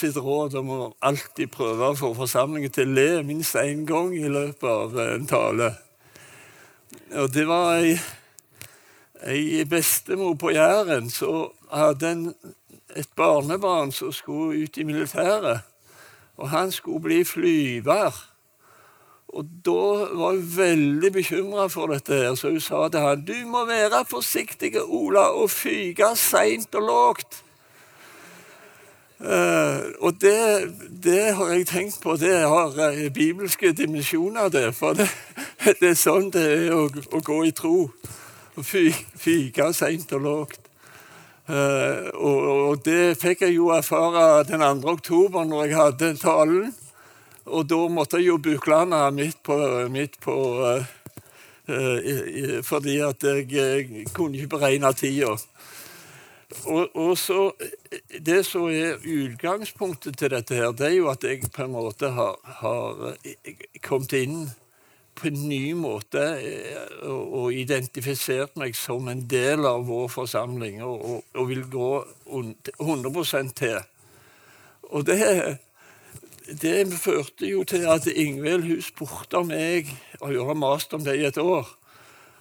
sitt råd om å alltid prøve å få forsamlingen til å le minst én gang i løpet av en tale. Og det var ei, ei bestemor på Jæren som hadde en, et barnebarn som skulle ut i militæret. Og han skulle bli flyver. Og da var hun veldig bekymra for dette, her, så hun sa til han, du må være forsiktig, Ola, og fyke seint og lågt. Uh, og det, det, har jeg tenkt på. Det har uh, bibelske dimensjoner, det. For det, det, er sånn det er å, å gå i tro. Å fyke seint og lågt. Uh, og, og, det fikk jeg jo erfare den 2. oktober når jeg hadde talen. Og da måtte jeg jo buklande midt på, midt på Fordi at jeg kunne ikke beregne tida. Og, og så, Det som er utgangspunktet til dette, her, det er jo at jeg på en måte har, har kommet inn på en ny måte eh, og, og, identifisert meg som en del av vår forsamling og, og, og vil gå 100% til. Og det, det førte jo til at Ingvild spurte meg, jeg å gjøre mast om det i et år,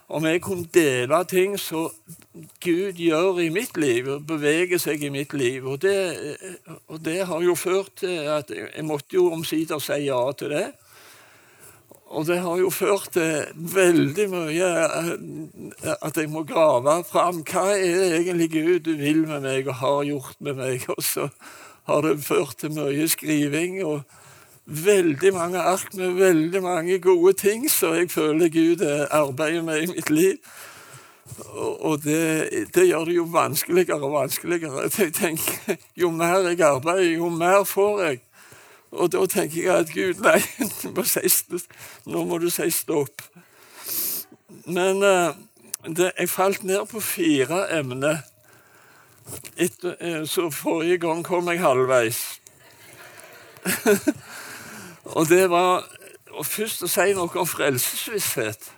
om jeg kunne dele ting som Gud gjør i mitt liv, og beveger seg i mitt liv. Og det, og det har jo ført til at jeg måtte jo omsider si ja til det. Og det har jo ført til veldig mye at jeg må grave fram hva er det egentlig Gud vil med meg og har gjort med meg. Og så har det ført til mye skriving. og veldig mange ark med veldig mange gode ting som jeg føler Gud arbeider med i mitt liv. Og det, det gjør det jo vanskeligere og vanskeligere. Jeg tenker, Jo mer jeg arbeider, jo mer får jeg. Og da tenker jeg at Gud, nei, må si, nå må du si stopp. Men uh, det, jeg falt ned på fire emner. Etter, uh, så forrige gang kom jeg halvveis. Og det var og først å si noe om frelsesvisshet.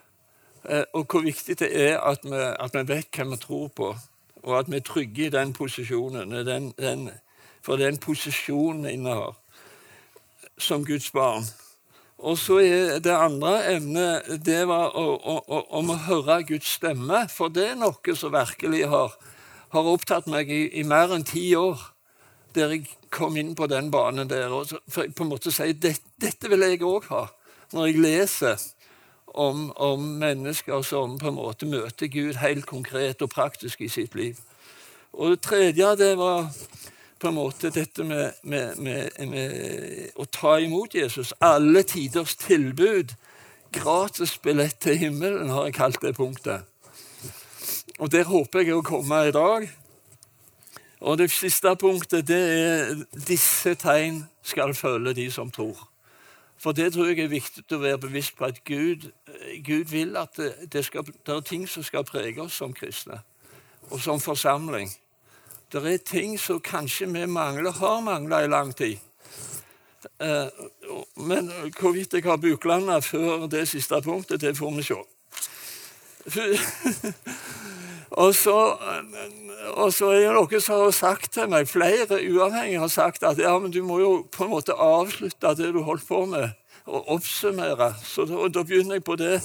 Eh, og hvor viktig det er at vi, at vi, vet hva vi tror på, og at vi er trygge i den posisjonen. Den, den, for den posisjonen vi innehar som Guds barn. Og så er det andre emnet det var å, å, om å høre Guds stemme. For det er noe som virkelig har, har opptatt meg i, i mer enn ti år der jeg kom inn på den banen der. Og for på en måte sier dette, dette vil jeg òg ha. Når jeg leser om, om, mennesker som på en måte møter Gud helt konkret og praktisk i sitt liv. Og det tredje det var på en måte dette med, med, med, med å ta imot Jesus. Alle tiders tilbud. Gratis billett til himmelen, har jeg kalt det punktet. Og Der håper jeg å komme i dag. Og det siste punktet det er disse tegn skal følge de som tror. For det tror jeg er viktig å være bevisst på at Gud, Gud vil at det, skal, det, er ting som skal prege oss som kristne, og som forsamling. Det er ting som kanskje vi mangler, har mangla i lang tid. Eh, men hvorvidt jeg har buklanda før det siste punktet, det får vi se. Og så, og så, er det noen som har sagt til meg, flere uavhengige har sagt at ja, men du må jo på en måte avslutte det du holdt på med, og oppsummere. Så da, da begynner jeg på det,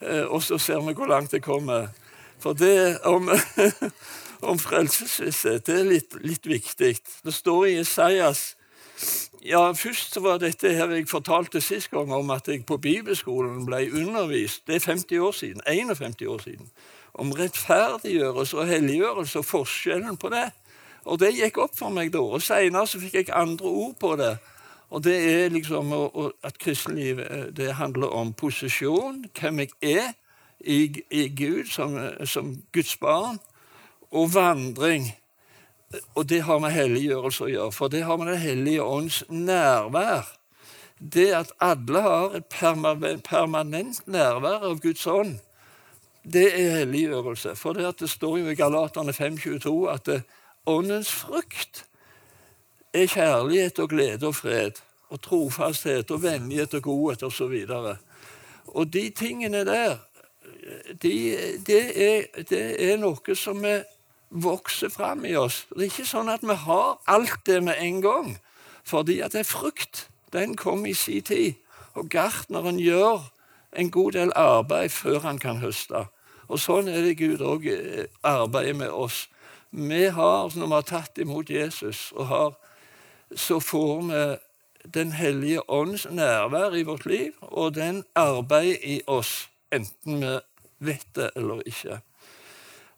eh, og så ser vi hvor langt det kommer. For det om, om frelsesvisshet det er litt, litt viktig. Det står i Isaias ja, Først var dette her jeg fortalte sist gang om at jeg på bibelskolen ble undervist. Det er 50 år siden, 51 år siden om rettferdiggjørelse og helliggjørelse og forskjellen på det. Og det gikk opp for meg da. Og Seinere fikk jeg andre ord på det. Og det er liksom at kristenlivet eh, det handler om posisjon, hvem jeg er i, i Gud som, som, Guds barn, og vandring. Og det har med helliggjørelse å gjøre, for det har med Den hellige ånds nærvær. Det at alle har et permanent nærvær av Guds ånd det er helliggjørelse. For det, det står jo i Galaterne 5,22 at det, åndens frukt er kjærlighet og glede og fred og trofasthet og vennlighet og godhet osv. Og, så og de tingene der, de, det, er, det er noe som vi vokser fram i oss. Det er ikke sånn at vi har alt det med en gang. Fordi at det er frukt. Den kom i sin tid. Og gartneren gjør en god del arbeid før han kan høste. Og sånn er det Gud òg eh, arbeider med oss. Vi har, Når vi har tatt imot Jesus, og har, så får vi Den hellige ånds nærvær i vårt liv, og den arbeider i oss, enten vi vet det eller ikke.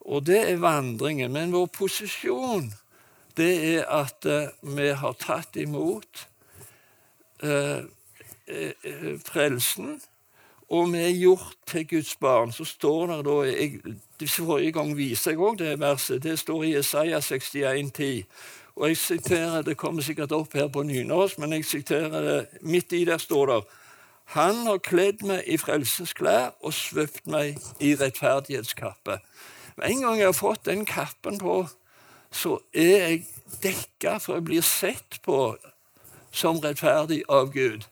Og det er vandringen. Men vår posisjon, det er at uh, vi har tatt imot uh, frelsen og vi er gjort til Guds barn, så står det da jeg, Forrige gang viser jeg òg det verset. Det står i Isaiah 61, 10. Og jeg siterer, Det kommer sikkert opp her på nynorsk, men jeg siterer det. Midt i der står det Han har kledd meg i frelsens klær og svøpt meg i rettferdighetskappe. Med en gang jeg har fått den kappen på, så er jeg dekka, for jeg blir sett på som rettferdig av Gud.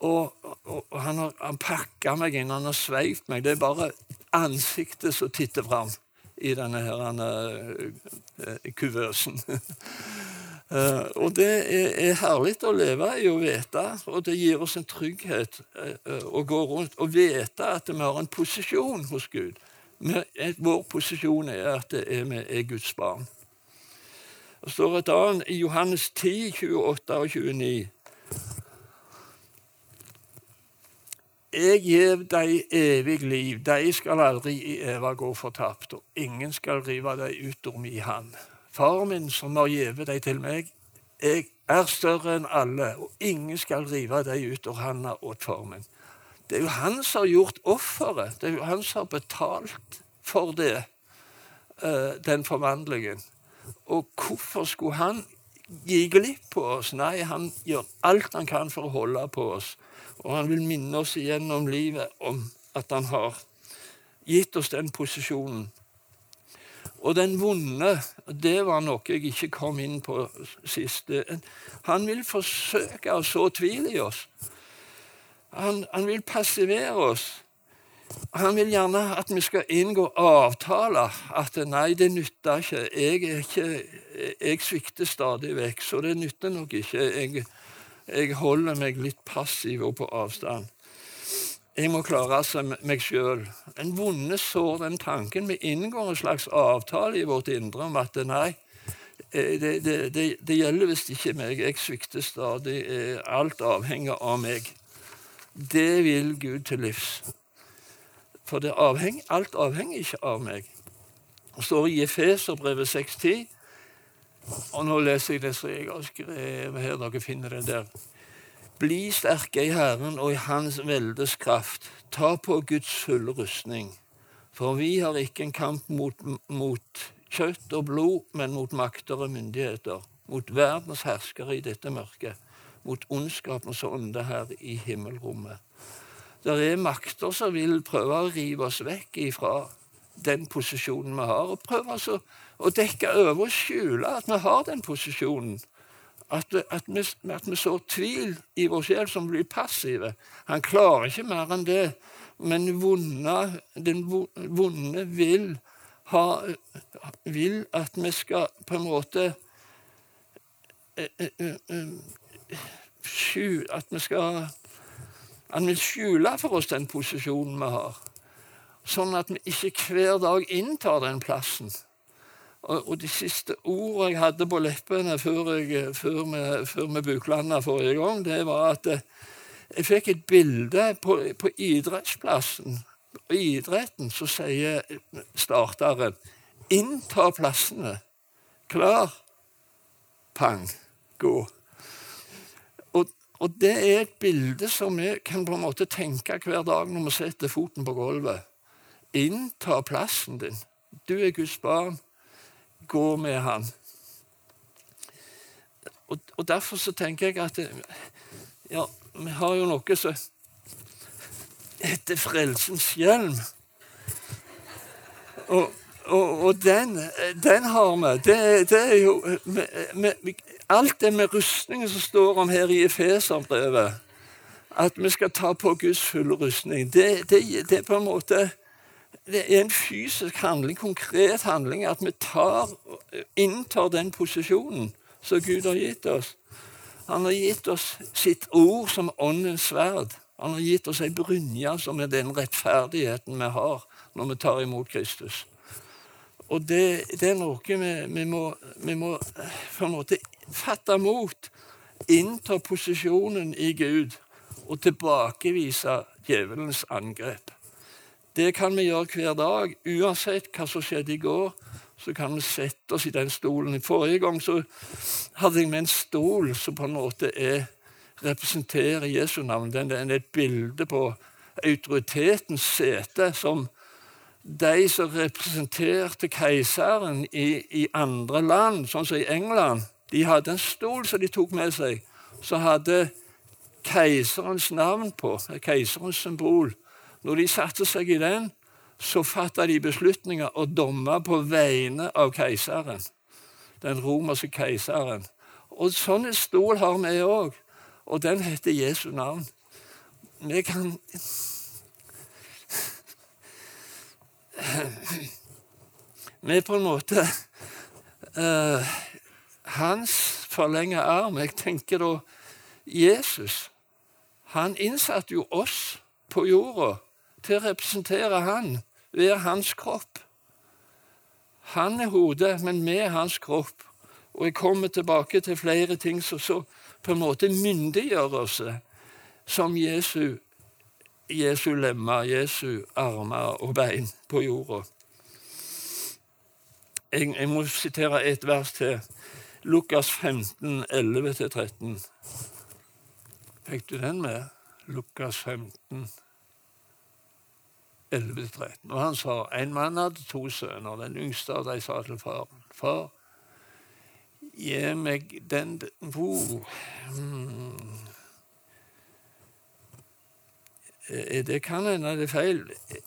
Og, og, og han har han pakka meg inn, han har sveivt meg. Det er bare ansiktet som titter fram i denne her, denne, uh, kuvøsen. uh, og det er, er, herlig å leve i å vite, og det gir oss en trygghet uh, å gå rundt og vite at vi har en posisjon hos Gud. Men vår posisjon er at vi er Guds barn. Det står et annet i Johannes 10, 28 og 29. Jeg gir deg evig liv, de skal aldri i eva gå fortapt, og ingen skal rive deg ut om i hand. Far min, som har gitt deg til meg, jeg er større enn alle, og ingen skal rive deg ut av handa åt far min. Det er jo han som har gjort offeret. Det er jo han som har betalt for det, eh, den forvandlingen. Og hvorfor skulle han gi glipp på oss? Nei, han gjør alt han kan for å holde på oss. Og han vil minne oss igjennom livet om at han har gitt oss den posisjonen. Og den vonde, det var noe jeg ikke kom inn på sist. Han vil forsøke å så tvil i oss. Han, han vil passivere oss. Han vil gjerne at vi skal inngå avtaler. At nei, det nytter ikke. Ikke, jeg svikter stadig vekk, så det nytter nok ikke. Jeg, jeg holder meg litt passiv og på avstand. Jeg må klare meg sjøl. En vonde sår den tanken. Vi inngår en slags avtale i vårt indre om at nei, eh, det, det, det, det gjelder visst ikke meg. Jeg svikter stadig. Eh, alt avhenger av meg. Det vil Gud til livs. For avheng, alt avhenger ikke av meg. Det står i Efeserbrevet 6.10 og nå leser jeg det som jeg har skrevet her. Dere finner det der. Bli sterke i Herren og i Hans veldes kraft. Ta på Guds fulle rustning. For vi har ikke en kamp mot, mot kjøtt og blod, men mot makter og myndigheter. Mot verdens herskere i dette mørket. Mot ondskapens ånde her i himmelrommet. Det er makter som vil prøve å rive oss vekk ifra den posisjonen vi har, og prøve altså å dekke over og skjule at vi har den posisjonen. At, at, vi, at vi sår tvil i vår sjel som blir passive. Han klarer ikke mer enn det. Men vonde, den vonde vil, ha, vil at vi skal på en måte eh, eh, eh, At vi skal Han vil skjule for oss den posisjonen vi har. Sånn at vi ikke hver dag inntar den plassen. Og, og de siste ordene jeg hadde på leppene før, jeg, før, vi, før vi buklanda forrige gang, det var at eh, jeg fikk et bilde på, på idrettsplassen. I idretten så sier starteren 'innta plassene'. Klar, pang, gå. Og, og, det er et bilde som vi kan på en måte tenke hver dag når vi setter foten på gulvet. Innta plassen din. Du er Guds barn gå med han. Og, og Derfor så tenker jeg at ja, vi har jo noe som heter frelsens hjelm. Og, og, og den, den, har vi. Det, det er jo med, med, Alt det med rustningen som står om her i Efeserbrevet, at vi skal ta på Guds fulle rustning, det, det, det er på en måte det er en fysisk handling, konkret handling, at vi tar, inntar den posisjonen som Gud har gitt oss. Han har gitt oss sitt ord som åndens sverd. Han har gitt oss ei brynje som er den rettferdigheten vi har når vi tar imot Kristus. Og det, det er noe vi, vi, må, vi må på en måte fatte mot. Innta posisjonen i Gud og tilbakevise djevelens angrep. Det kan vi gjøre hver dag. Uansett hva som skjedde i går, så kan vi sette oss i den stolen. Forrige gang så hadde jeg med en stol som på en måte er, representerer Jesu navn. Den er et bilde på autoritetens sete som de som representerte keiseren i, i, andre land, sånn som i England, de hadde en stol som de tok med seg, som hadde keiserens navn på, keiserens symbol. Når de satte seg i den, så fatta de beslutninger og dommer på vegne av keiseren. Den romerske keiseren. Og sånn en stol har vi òg, og den heter Jesu navn. Vi kan Vi er på en måte uh, hans forlenga arm. Jeg tenker da Jesus. Han innsatte jo oss på jorda til å representere han, være hans kropp. Han er hodet, men vi er hans kropp. Og jeg kommer tilbake til flere ting som så på en måte myndiggjør oss som Jesu Jesu lemmer, Jesu armer og bein på jorda. Jeg, jeg må sitere et vers til. Lukas 15, 11-13. Fikk du den med? Lukas 15, 11-13. Og han sa en mann hadde to sønner. Den yngste av dem sa til faren Far, gi meg den hvor hmm. Eh, det kan hende det er feil.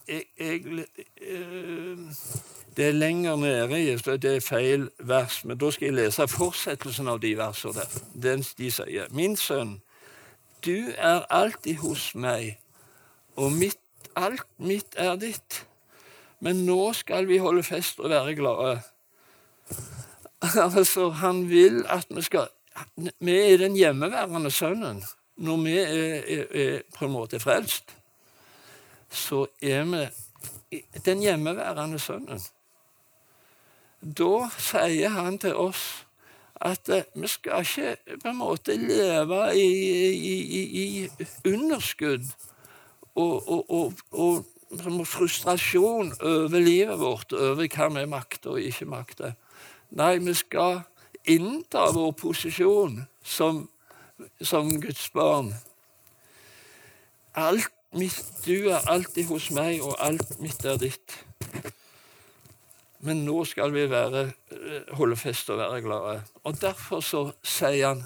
Jeg, jeg, eh, det er lenger nede. Det er feil vers. Men da skal jeg lese fortsettelsen av de versene der. Den de sier. Min sønn, du er alltid hos meg, og mitt, alt mitt er ditt. Men nå skal vi holde fest og være glade. Altså, han vil at vi skal Vi er den hjemmeværende sønnen når vi er, er, er, på en måte frelst, så er vi den hjemmeværende sønnen. Da sier han til oss at uh, vi skal ikke på en måte leve i, i, i underskudd og, og, og, og, frustrasjon over livet vårt, over hva vi makter og ikke makter. Nei, vi skal innta vår posisjon som som Guds barn. Alt mitt, du er alltid hos meg, og alt mitt er ditt. Men nå skal vi være, eh, holde fest og være glade. Og Derfor så sier han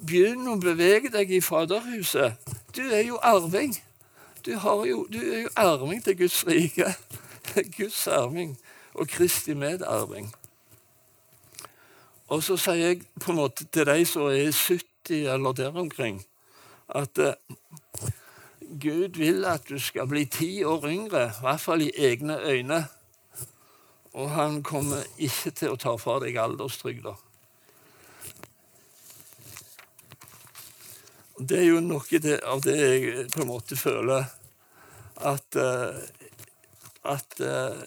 begynn å bevege deg i Faderhuset. Du er jo arving. Du, jo, du er jo arving til Guds rike. Guds arving og Kristi medarving. Og så sier jeg på en måte til de som er 70 90 eller der omkring, at uh, Gud vil at du skal bli ti år yngre, i hvert fall i egne øyne. Og han kommer ikke til å ta fra deg alderstrygda. Det er jo noe av det jeg på en måte føler at uh, at uh,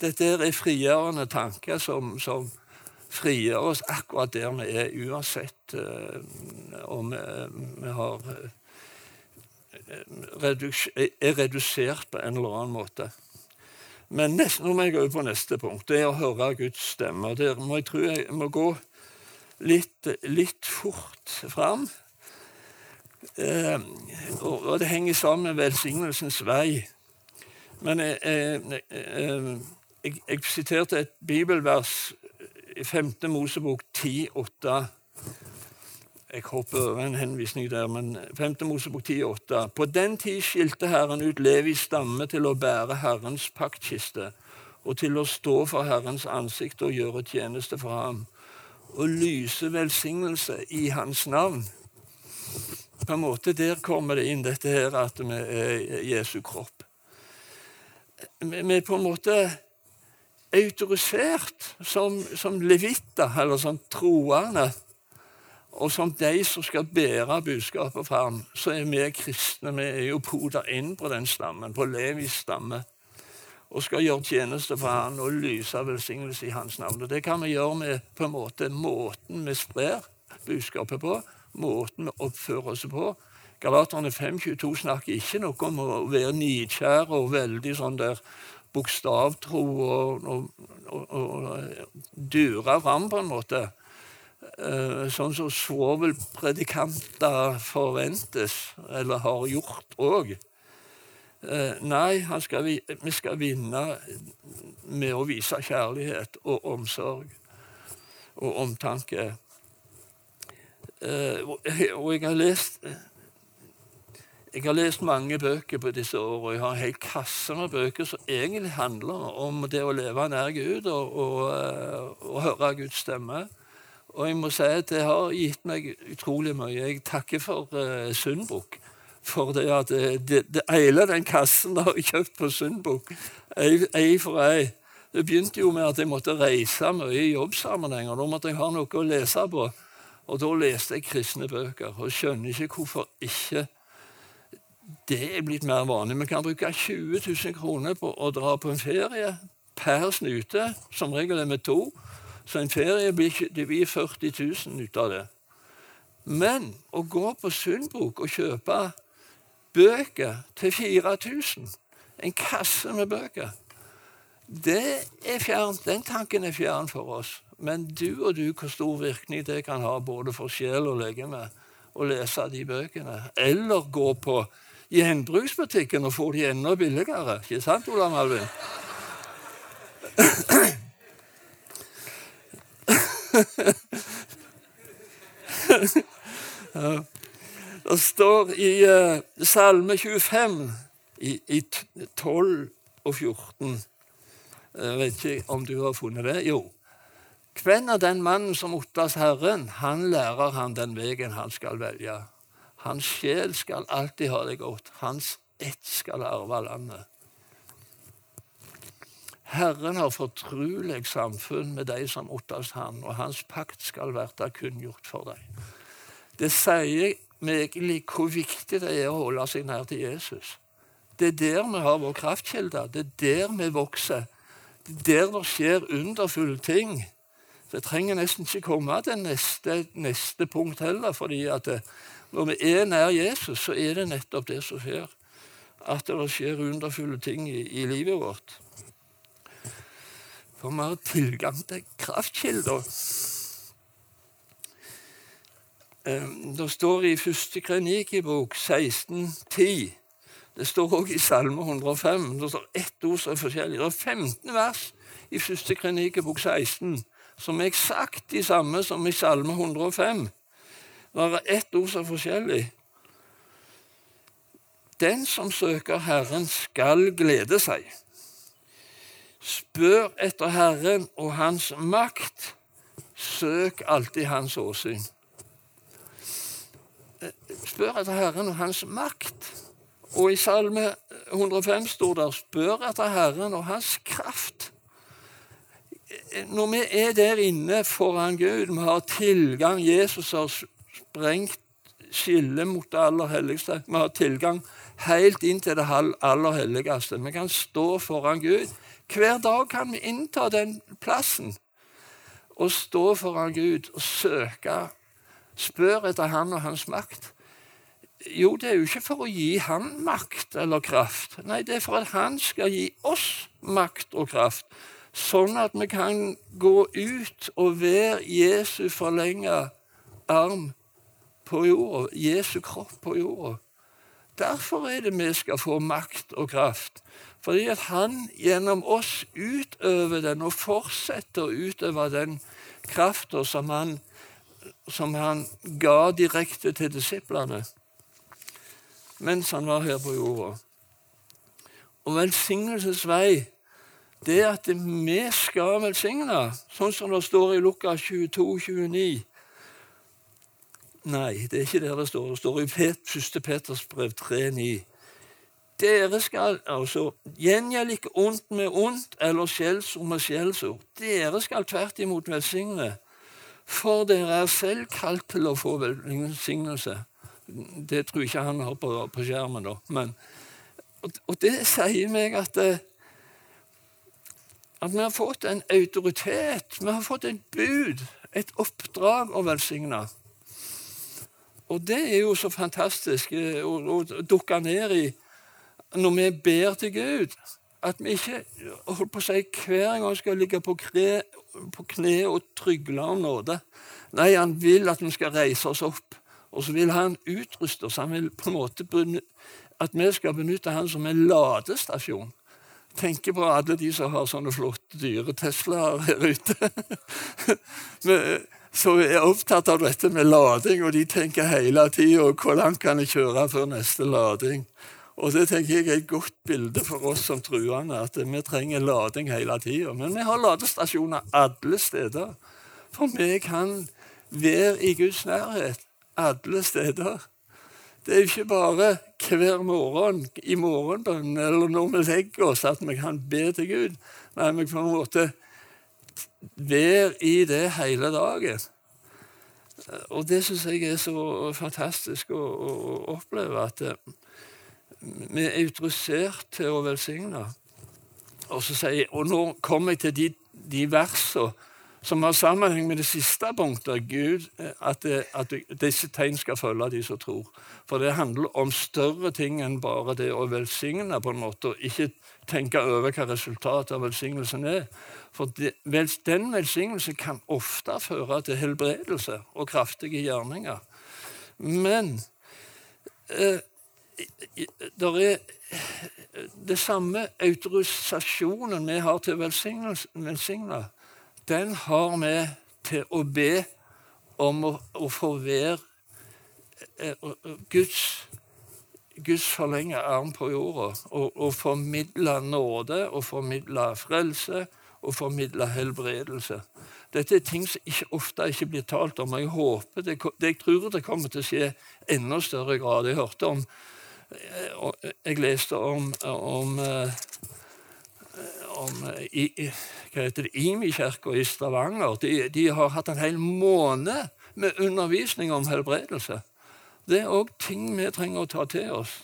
dette er frigjørende tanker som, som frigjør oss akkurat der vi er, uansett uh, om vi, vi har eh, er redusert på en eller annen måte. Men nest, nå må jeg gå på neste punkt. Det er å høre Guds stemme. Der må jeg tro jeg må gå litt, litt fort fram. Eh, og, det henger sammen med velsignelsens vei. Men jeg, jeg, jeg, jeg siterte et bibelvers i 5. Mosebok 10,8 Jeg hopper over en henvisning der, men 5. Mosebok 10,8 På den tid skilte Herren ut Levis stamme til å bære Herrens paktkiste og til å stå for Herrens ansikt og gjøre tjeneste for ham og lyse velsignelse i hans navn. På en måte Der kommer det inn dette her at vi er Jesu kropp. Vi er på en måte autorisert som, som levitter, eller som troende. og som de som skal bære budskapet fram, så er vi kristne vi er jo poda inn på den stammen, på Levis stamme, og skal gjøre tjeneste for han og lyse velsignelse i hans navn. Og Det kan vi gjøre med på en måte måten vi sprer budskapet på, måten vi oppfører oss på. Galaterne 5.22 snakker ikke noe om å være nidkjær og veldig sånn der bokstavtro og, og, og, og dure fram, på en måte. Eh, sånn som svovelpredikanter forventes, eller har gjort òg. Eh, nei, skal vi, skal vinne med å vise kjærlighet og omsorg og omtanke. Eh, og jeg har lest jeg har lest mange bøker på disse årene. og Jeg har en hel kasse med bøker som egentlig handler om det å leve nær Gud og, og, og høre Guds stemme. Og jeg må si at det har gitt meg utrolig mye. Jeg takker for uh, Sundbukk. For det at det, det, den kassen har jeg kjøpt på Sundbukk, ei for ei. Det begynte jo med at jeg måtte reise mye i jobbsammenhenger. Da måtte jeg ha noe å lese på. Og da leste jeg kristne bøker, og skjønner ikke hvorfor ikke det er blitt mer vanlig. Vi kan bruke 20 000 kroner på å dra på en ferie per snute. Som regel er vi to. Så en ferie blir, det blir 40 000 ut av det. Men å gå på Sundbok og kjøpe bøker til 4000, en kasse med bøker, det er fjernt. Den tanken er fjern for oss. Men du og du, hvor stor virkning det kan ha både for sjel og legeme å lese de bøkene. Eller gå på gjenbruksbutikken og få de enda billigere. Ikke sant, Ola Malvin? Det står i uh, Salme 25, i, i 12 og 14 Jeg vet ikke om du har funnet det? Jo. Hvem er den mannen som ottas Herren? Han lærer han den veien han skal velge. Hans sjel skal alltid ha det godt. Hans ett skal arve landet. Herren har fortrolig samfunn med de som ottas han, og hans pakt skal verta kunngjort for dem. Det sier meg hvor viktig det er å holde seg nær til Jesus. Det er der vi har vår kraftkilde. Det er der vi vokser. Det er der det skjer underfulle ting. Det trenger nesten ikke komme til neste, neste punkt heller. fordi at det, når vi er nær Jesus, så er det nettopp det som skjer. At det skjer underfulle ting i, i livet vårt. For vi har tilgang til kraftkilder. Ehm, det står i første Krenikibok 1610. Det står òg i Salme 105. Det står ett ord som er forskjellig. Det er 15 vers i første Krenikibok 16 som er eksakt de samme som i Salme 105. Det er ett ord som er forskjellig. Den som søker Herren, skal glede seg. Spør etter Herren og Hans makt. Søk alltid Hans åsyn. Spør etter Herren og Hans makt. Og i Salme 105 står det 'Spør etter Herren og Hans kraft'. Når vi er der inne foran Gud, vi har tilgang Jesus har sprengt skillet mot det aller helligste. Vi har tilgang helt inn til det aller helligste. Vi kan stå foran Gud. Hver dag kan vi innta den plassen og stå foran Gud og søke, spørre etter Han og Hans makt. Jo, det er jo ikke for å gi Han makt eller kraft. Nei, det er for at Han skal gi oss makt og kraft, sånn at vi kan gå ut og være Jesu forlenga arm på jorda, Jesu kropp på jorda. Derfor er det vi skal få makt og kraft. Fordi at han gjennom oss utøver den og fortsetter å utøve den krafta som, som, han ga direkte til disiplene mens han var her på jorda. Og velsignelses vei, det at vi skal velsigne, sånn som det står i Lukas 22, 29. Nei, det er ikke der det står. Det står i 1. Peters brev 3,9. Dere skal altså gjengjelde ikke ondt med ondt eller skjellsord med skjellsord. Dere skal tvert imot velsigne, For dere er selv kalt til å få velsignelse. Det tror jeg ikke han har på, på skjermen, da. Men, og, og, det sier meg at, eh, at vi har fått en autoritet. Vi har fått et bud, et oppdrag å velsigne. Og det er jo så fantastisk eh, å, å dukke ned i når vi ber til Gud. At vi ikke holdt på å si, hver gang skal ligge på, kre, på kne og trygle om nåde. Nei, han vil at vi skal reise oss opp. Og så vil han utruste oss. Han vil på en måte at vi skal benytte han som en ladestasjon. Tenk på alle de som har sånne flotte, dyre Teslaer her ute. som er opptatt av dette med lading, og de tenker hele tida hvor langt kan jeg kjøre før neste lading. Og Det tenker jeg er et godt bilde for oss som truende, at vi trenger lading hele tida. Men vi har ladestasjoner alle steder. For vi kan være i Guds nærhet alle steder. Det er ikke bare hver morgen i morgenbønnen eller når vi legger oss at vi kan be til Gud. Nei, vi kan på en måte være i det hele dagen. Og det syns jeg er så fantastisk å, å oppleve. At eh, vi er autorisert til å velsigne. Og, så sier, og nå kommer jeg til de, de versene som har sammenheng med det siste punktet, Gud, eh, at, det, at disse tegn skal følge de som tror. For det handler om større ting enn bare det å velsigne, på en måte, og ikke tenke over hva resultatet av velsignelsen er. For det, den velsignelsen kan ofte føre til helbredelse og kraftige gjerninger. Men eh, det er det samme autorisasjonen vi har til å velsigne, den har vi til å be om å, å få være eh, Guds, Guds forlenge arm på jorda og, og formidle nåde og formidle frelse og formidle helbredelse. Dette er ting som ikke, ofte ikke blir talt om, jeg håper det, jeg tror det kommer til å skje enda større grad. Jeg hørte om Eh, jeg leste om, om, eh, om i, hva heter det, Imi-kirka i Stavanger. De, de, har hatt en hel måned med undervisning om helbredelse. Det er òg ting vi trenger å ta til oss.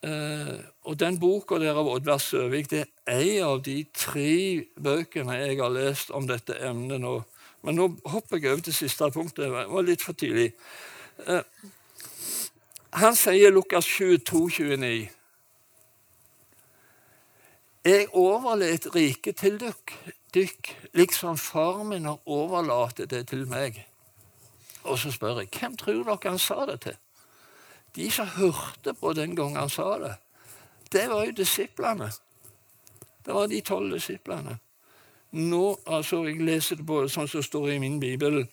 Eh, og den boka der av Oddvar Søvik det er en av de tre bøkene jeg har lest om dette emnet nå. Men nå hopper jeg over til siste punktet. Det var litt for tidlig. Eh, han sier Lukas 22, 29. Jeg overlater riket til dykk, liksom far min har overlatt det til meg. Og så spør jeg, hvem tror dere han sa det til? De som hørte på den gangen han sa det, det var jo disiplene. Det var de tolv disiplene. Nå, altså, Jeg leser det på sånn som står i min bibel.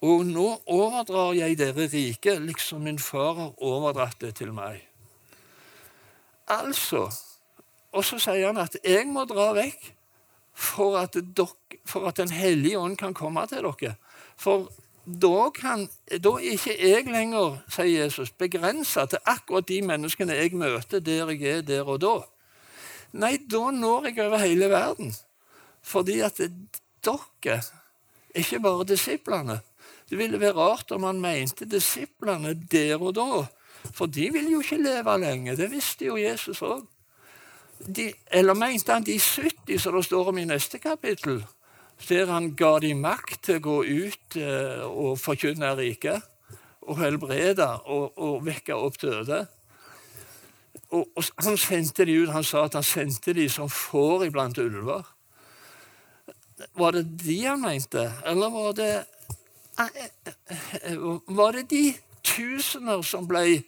Og nå overdrar jeg dere riket, liksom min far har overdratt det til meg. Altså Og så sier han at jeg må dra vekk for at, dere, for at Den hellige ånd kan komme til dere. For da, kan, da er ikke jeg lenger, sier Jesus, begrensa til akkurat de menneskene jeg møter der jeg er der og da. Nei, da når jeg over hele verden. Fordi at dere, ikke bare disiplene, det ville være rart om han mente disiplene der og da. For de ville jo ikke leve lenge. Det visste jo Jesus òg. Eller mente han de 70, som det står om i neste kapittel, der han ga de makt til å gå ut eh, og forkynne riket, og helbrede og, og vekke opp døde? Og, og, han sendte de ut, han sa at han sendte de som får iblant ulver. Var det de han mente, eller var det var det de tusener som ble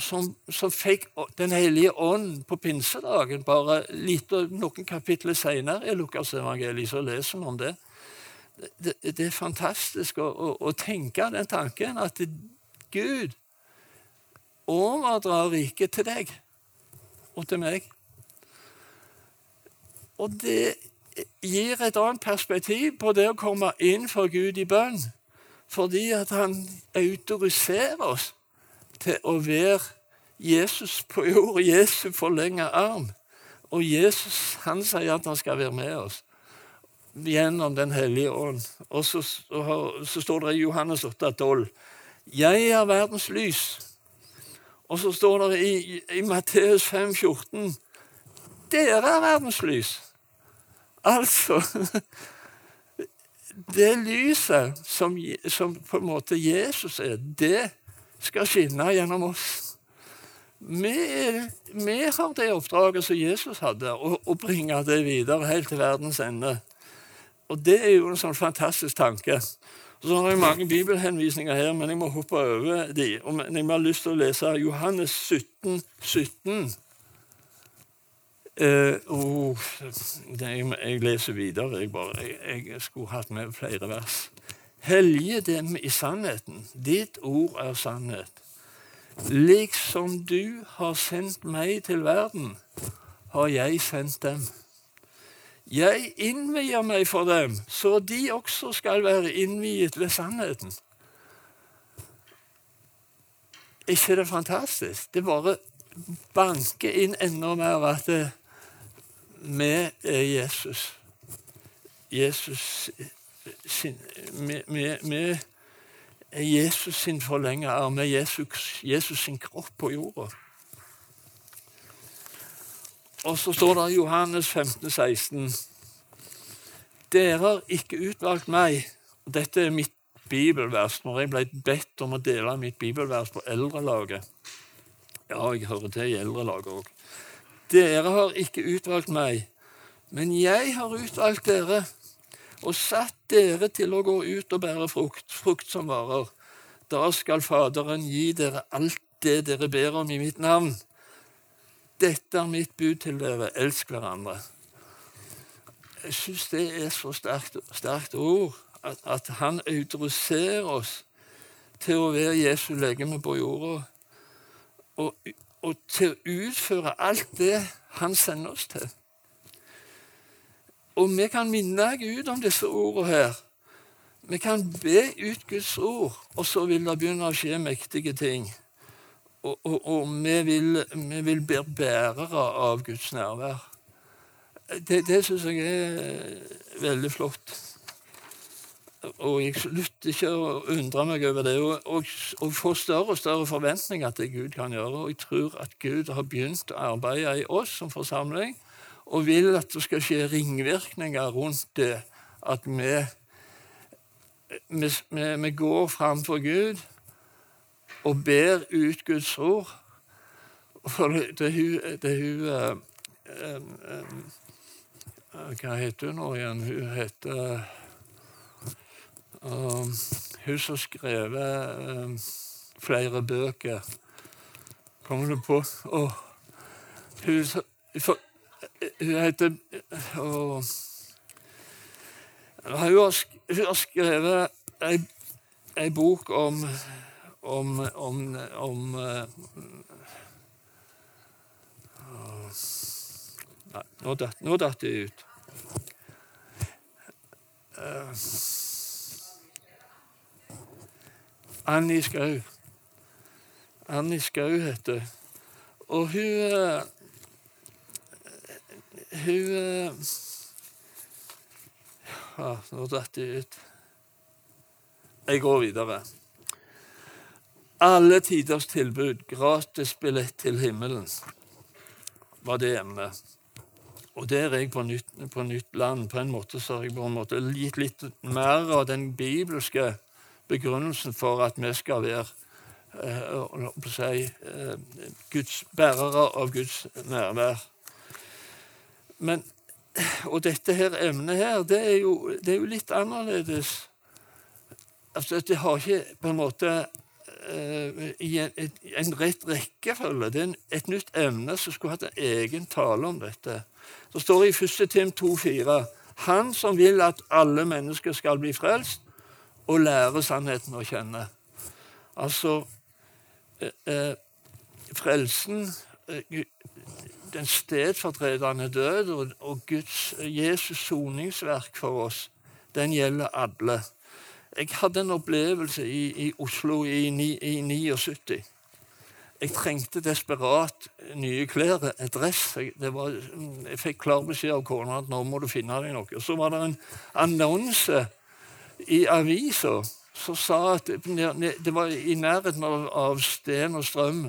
som, som, fikk Den hellige ånd på pinsedagen, bare litt, noen kapitler senere i Lukasevangeliet, så leser vi om det. Det, det er fantastisk å, å, å, tenke den tanken at Gud overdrar riket til deg og til meg. Og det gir et annet perspektiv på det å komme inn for Gud i bønn. Fordi at han autoriserer oss til å være Jesus på jord, Jesu forlenga arm. Og Jesus han sier at han skal være med oss. gjennom Den hellige ånd. Og så, så, står det i Johannes 8,12 Jeg er verdens lys. Og så står det i, i Matteus 5,14 Dere er verdens lys. Altså Det lyset som, som, på en måte Jesus er, det skal skinne gjennom oss. Vi, vi har det oppdraget som Jesus hadde, å, å, bringe det videre helt til verdens ende. Og det er jo en sånn fantastisk tanke. Så har jeg mange bibelhenvisninger her, men jeg må hoppe over de. Og jeg har lyst til å lese Johannes 17, 17. Uh, oh, jeg, jeg, leser videre. Jeg, bare, jeg, jeg, skulle hatt med flere vers. Hellige dem i sannheten. Ditt ord er sannhet. Liksom du har sendt meg til verden, har jeg sendt dem. Jeg innvier meg for dem, så de også skal være innviet ved sannheten. Er ikke det fantastisk? Det bare banker inn enda mer at vi er Jesus. Jesus med, med er Jesus sin forlenga arm. Er Jesus, Jesus sin kropp på jorda. Og så står det i Johannes 15, 16 Dere har ikke utvalgt meg. og Dette er mitt bibelvers når jeg ble bedt om å dele mitt bibelvers på eldrelaget. Ja, jeg hører til i eldrelaget òg. Dere har ikke utvalgt meg, men jeg har utvalgt dere og satt dere til å gå ut og bære frukt, frukt som varer. Da skal Faderen gi dere alt det dere ber om i mitt navn. Dette er mitt bud til dere. Elsk hverandre. Jeg syns det er så sterkt, sterkt ord at, at, han autoriserer oss til å være Jesu legeme på jorda. Og og til å utføre alt det han sender oss til. Og vi kan minne Gud om disse ordene her. Vi kan be ut Guds ord, og så vil det begynne å skje mektige ting. Og, og, og vi, vil, vi vil bli bærere av Guds nærvær. Det, det syns jeg er veldig flott. Og jeg slutter ikke å undre meg over det. Og, og, og få større og større forventninger til Gud kan gjøre. Og jeg tror at Gud har begynt å arbeide i oss som forsamling, og vil at det skal skje ringvirkninger rundt det. At vi, vi, vi, går framfor Gud og ber ut Guds ord. For det, det hun uh, um, uh, Hva heter hun nå igjen? Hun heter um, hun som skrevet um, flere bøker Kommer du på? oh. hun, for, hun heter og, hun, har, hun har skrevet ei, ei bok om om, om, om uh, Nei, nå datt det ut. Uh, Annie Skau. Annie Skau heter Og hun eh, Hun eh, ja, Nå datt det ut. Jeg går videre. Alle tiders tilbud, gratis billett til himmelen, var det emnet. Og der er jeg på nytt, på nytt land. På en måte så har jeg på en måte gitt litt mer av den bibelske begrunnelsen for at vi skal være eh, si, eh, Guds, bærere av Guds nærvær. Men, og dette her emnet her, det er jo, det er jo litt annerledes. Altså, det har ikke på en måte uh, i en, en, rett rekkefølge. Det er en, et nytt emne som skulle hatt en egen tale om dette. Det står i 1. Tim 2,4.: Han som vil at alle mennesker skal bli frelst, og lære sannheten å kjenne. Altså uh, uh, Frelsen, den stedfortredende død og, og Guds, Jesus' soningsverk for oss, den gjelder alle. Jeg hadde en opplevelse i, i Oslo i, i 79. jeg trengte desperat nye klær, et dress. Jeg, var, jeg fikk klar beskjed av kona at nå må du finne deg noe. Så var det en annonse i avisa som sa at det var i nærheten av, av Sten og Strøm.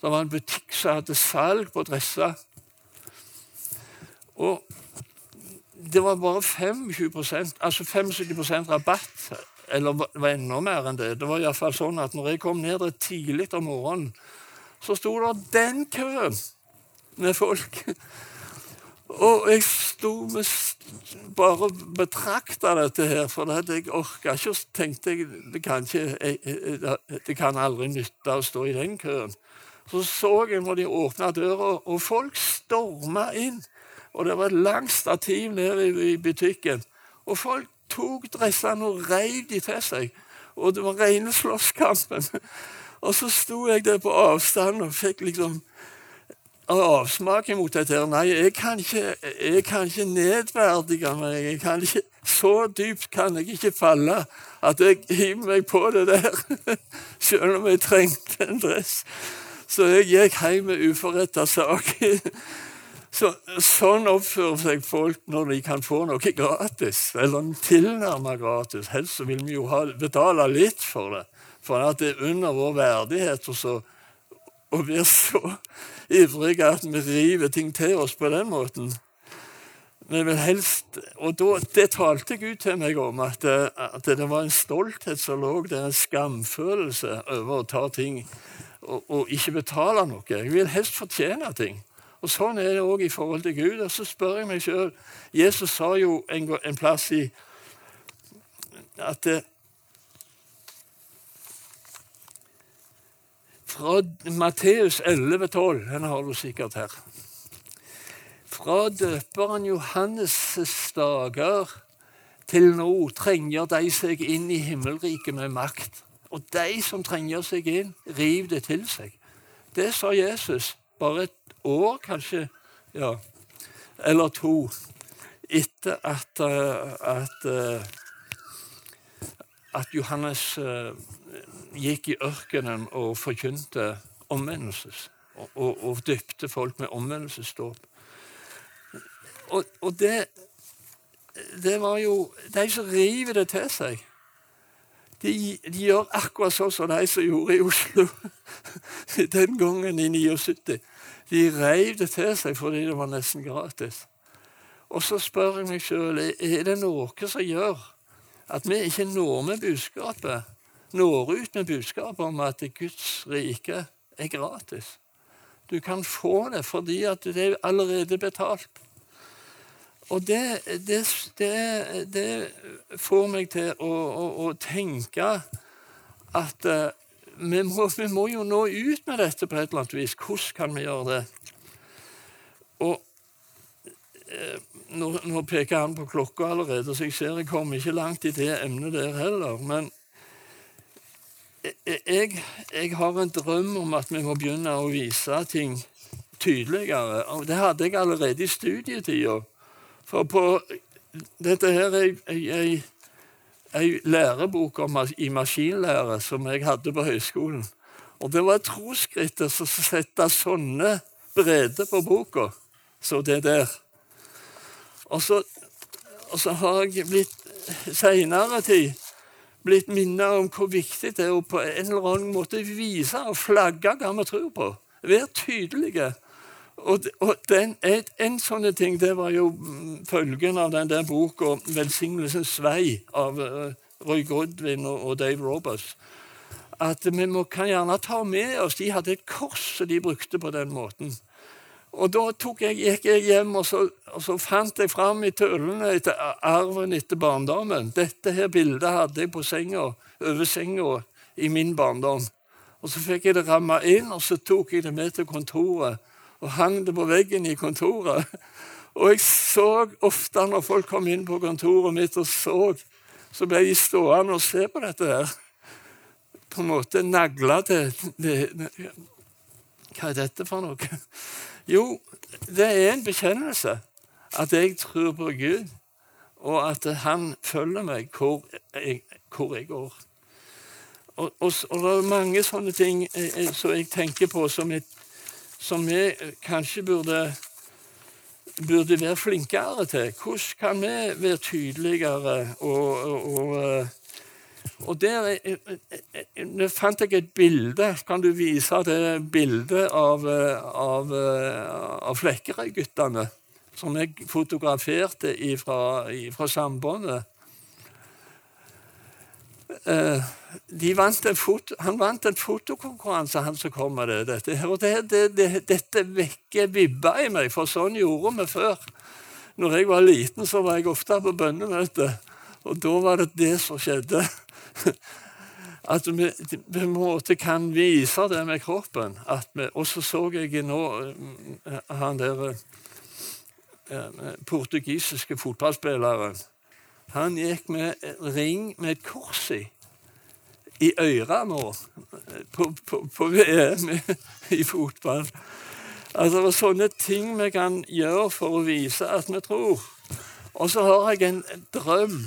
Det var en butikk som hadde salg på dresser. Og det var bare 25 altså 75% rabatt. Eller det var enda mer enn det. Det var i fall sånn at når jeg kom ned der tidlig om morgenen, så sto det den køen med folk. Og jeg sto med bare betrakta dette her, for jeg orka ikke. Og tenkte jeg det ikke, jeg, det kan aldri nytte å stå i den køen. Så så jeg når de åpna døra, og folk storma inn. Og det var et langt stativ nede i butikken. Og folk tok dressene og reiv de til seg. Og det var rene slåsskampen. Og så sto jeg der på avstand og fikk liksom avsmak imot dette. Nei, jeg kan ikke, jeg kan ikke nedverdige meg. Jeg kan ikke, så dypt kan jeg ikke falle at jeg hiver meg på det der. Selv om jeg trengte en dress. Så jeg gikk hjem med uforretta sak. Så, sånn oppfører seg folk når de kan få noe gratis, eller tilnærmet gratis. Helst vil vi jo ha, betale litt for det, for at det er under vår verdighet og så å være så ivrige at vi river ting til oss på den måten. Men helst, og da, Det talte Gud til meg om, at, at det var en stolthet som lå der, en skamfølelse over å ta ting og, og ikke betale noe. Jeg vil helst fortjene ting. Og Sånn er det òg i forhold til Gud. Og så spør jeg meg sjøl Jesus sa jo en, en plass i at det, Fra Matteus 11,12 Den har du sikkert her. Fra døperen Johannes' dager til nå trenger de seg inn i himmelriket med makt. Og de som trenger seg inn, riv det til seg. Det sa Jesus bare et år, kanskje, ja, eller to, etter at, eh, at, eh, at Johannes eh, gikk i ørkenen og forkynte omvendelses. Og, og, og dypte folk med omvendelsesdåp. Og, og det, det var jo De som river det til seg, de, de gjør akkurat sånn som de som gjorde i Oslo den gangen i 79. De reiv det til seg fordi det var nesten gratis. Og så spør jeg meg sjøl er det noe som gjør at vi ikke når med budskapet, når ut med budskapet om at Guds rike er gratis. Du kan få det fordi at det er allerede betalt. Og det, det, det, det får meg til å, å, å tenke at uh, vi må, vi må, jo nå ut med dette på et eller annet vis. Hvordan kan vi gjøre det? Og uh, nå, nå, peker han på klokka allerede, så jeg ser jeg kommer ikke langt i det emnet der heller. Men jeg, jeg har en drøm om at vi må begynne å vise ting tydeligere. Det hadde jeg allerede i studietida. For på dette her er ei lærebok om, i maskinlære som jeg hadde på høyskolen. Og Det var troskrittet som satte sånne bredder på boka så det der. Og så, og så har jeg blitt seinere tid blitt minnet om hvor viktig det er å på en eller annen måte vise og flagge hva vi tror på. Være tydelige. Og, og den, en, en sånn ting det var jo mm, følgen av den der boka 'Velsignelsens vei' av uh, Roy Godwin og, og, Dave Roberts. At vi må, kan gjerne ta med oss De hadde et kors som de brukte på den måten. Og Da jeg, gikk jeg hjem og så, og så fant jeg fram i tøllene etter arven etter barndommen. Dette her bildet hadde jeg på senga, over senga i min barndom. Og Så fikk jeg det ramma inn, og så tok jeg det med til kontoret og hang det på veggen i kontoret. Og jeg så ofte når folk kom inn på kontoret mitt og så, så ble de stående og se på dette her. På en måte nagla til Hva er dette for noe? Jo, det er en bekjennelse at jeg tror på Gud, og at han følger meg hvor jeg, hvor jeg går. og, og, og, det er mange sånne ting eh, som jeg tenker på som, jeg, som vi kanskje burde, burde være flinkere til. Hvordan kan vi være tydeligere og, og og der jeg, fant jeg et bilde. Kan du vise det bildet av, av, av Flekkerøy-guttene? Som jeg fotograferte fra Sambandet. Eh, vant foto, han vant en fotokonkurranse, han som kom med det. Dette, og det, det, det, dette vekker vibber i meg, for sånn gjorde vi før. Når jeg var liten, så var jeg ofte på bønnemøte, og da var det det som skjedde. At vi på en måte kan vise det med kroppen. og så så jeg nå eh, han der eh, portugisiske fotballspilleren. Han gikk med ring med et kors i i øra nå på, på, på VM i fotball. Altså, det er sånne ting vi kan gjøre for å vise at vi tror. Og så har jeg en drøm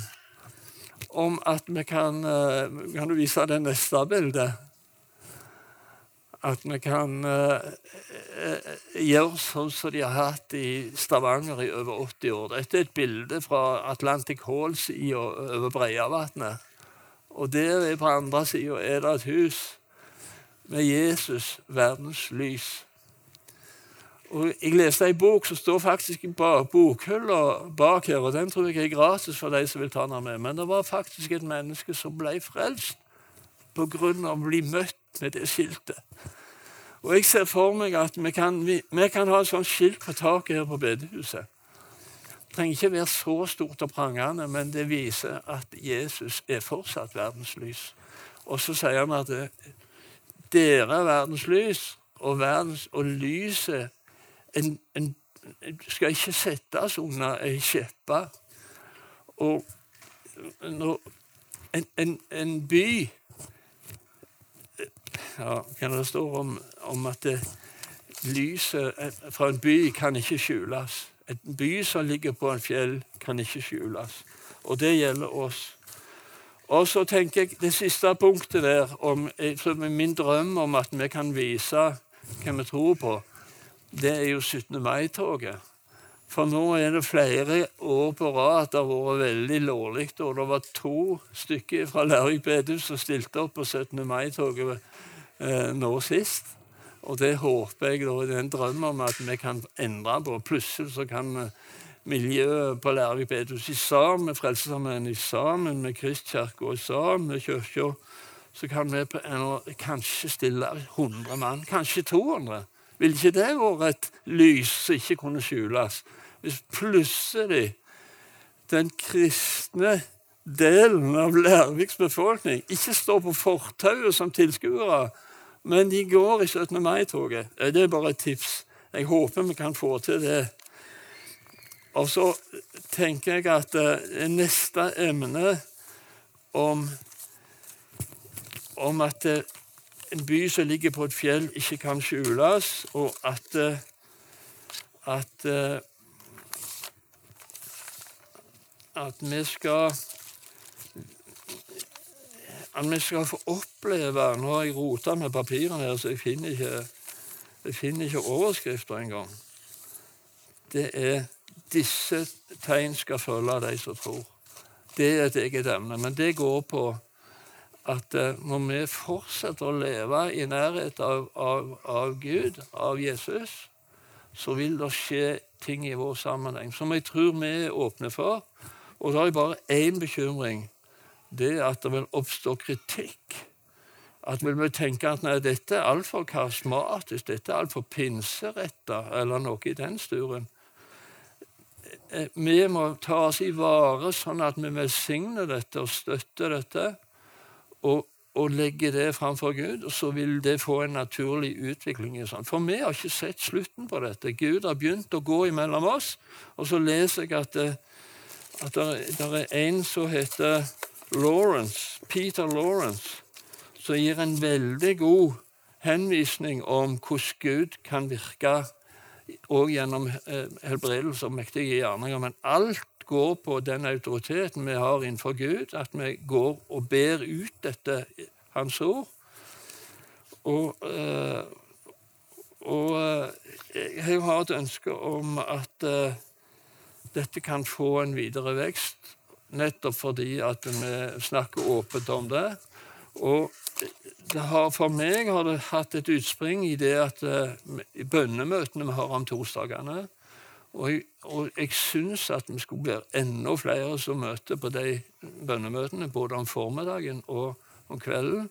om at vi kan eh, Kan du vise det neste bildet? At vi kan uh, gjøre sånn som de har hatt i Stavanger i over 80 år. Dette er et bilde fra Atlantic i og over Breiavatnet. Og der på andre sida er det et hus med Jesus, verdens lys. Og Jeg leste ei bok som står faktisk i bokhylla bak her, og den tror jeg er gratis for de som vil ta den med. Men det var faktisk et menneske som ble frelst av å bli møtt med det skiltet. Og jeg ser for meg at vi kan, vi, vi kan ha et sånt skilt på taket her på bedehuset. Det trenger ikke være så stort og prangende, men det viser at Jesus er fortsatt verdens lys. Og så sier han at dere er verdens lys, og, verdens, og lyset en, en skal ikke settes under ei skjeppe. Og når en, en, by ja, Det står om, om at det, lyset fra en by kan ikke skjules. En by som ligger på en fjell, kan ikke skjules. Og det gjelder oss. Og så tenker jeg det siste punktet der, om, er min drøm om at vi kan vise hva vi tror på det er jo 17. mai-toget. For nå er det flere år på rad at det har vært veldig lovlig. Og det var to stykker fra Lærvik bedehus som stilte opp på 17. mai-toget eh, nå sist. Og det håper jeg da, det er en drøm om at vi kan endre på. Plutselig så kan miljøet på Lærvik bedehus sammen med Frelsesarmeen, sammen med Kristkirka sammen med Kirka, så kan vi kanskje stille 100 mann, kanskje 200 ville ikke det vært et lys som ikke kunne skjules? Hvis plutselig den kristne delen av Lærviks befolkning ikke står på fortauet som tilskuere, men de går i 17. mai-toget. Det er bare et tips. Jeg håper vi kan få til det. Og så tenker jeg at uh, neste emne om, om at uh, en by som ligger på et fjell, ikke kan skjules, og at, eh, at, eh, at vi skal at vi skal få oppleve Nå har jeg rota med papirene her, så jeg finner ikke, jeg finner ikke overskrifter engang. Det er 'Disse tegn skal følge de som tror'. Det er et eget emne, men det går på at eh, når vi fortsetter å leve i nærhet av, av, av, Gud, av Jesus, så vil det skje ting i vår sammenheng som jeg tror vi er åpne for. Og da har jeg bare én bekymring. Det at det vil oppstå kritikk. At vi vil tenke at nei, dette er altfor karismatisk, dette er altfor pinseretta, eller noe i den sturen. Eh, vi må ta oss i vare sånn at vi velsigner dette og støtter dette og, og legge det framfor Gud, og så vil det få en naturlig utvikling. For vi har ikke sett slutten på dette. Gud har begynt å gå imellom oss. Og så leser jeg at det, at det er en som heter Lawrence, Peter Lawrence, som gir en veldig god henvisning om hvordan Gud kan virke òg gjennom eh, helbredelse og mektige gjerninger. Men alt går på den autoriteten vi har innenfor Gud, at vi går og ber ut dette. Hans ord. Og, eh, og eh, jeg har et ønske om at dette kan få en videre vekst, nettopp fordi at vi snakker åpent om det. Og det har, for meg har det hatt et utspring i det at i bønnemøtene vi har om torsdagene og jeg, og jeg syns at vi skulle være enda flere som møter på de bønnemøtene, både om formiddagen og om kvelden,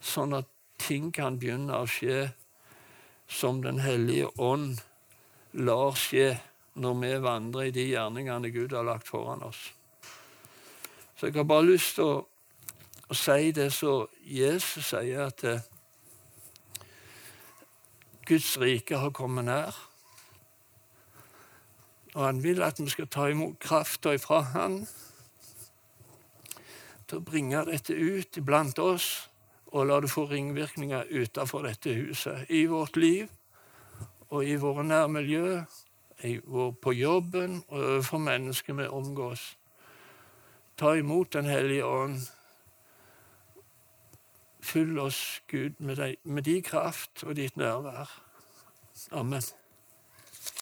sånn at ting kan begynne å skje som Den hellige ånd lar skje når vi vandrer i de gjerningene Gud har lagt foran oss. Så jeg har bare lyst til å, å si det som Jesus sier, at eh, Guds rike har kommet nær. Og han vil at vi skal ta imot krafta ifra han til å bringe dette ut iblant oss og la det få ringvirkninger utenfor dette huset. I vårt liv og i våre nærmiljø, på jobben og overfor mennesker vi omgås. Ta imot Den hellige ånd. Fyll oss, Gud, med, deg, med din kraft og ditt nærvær. Amen.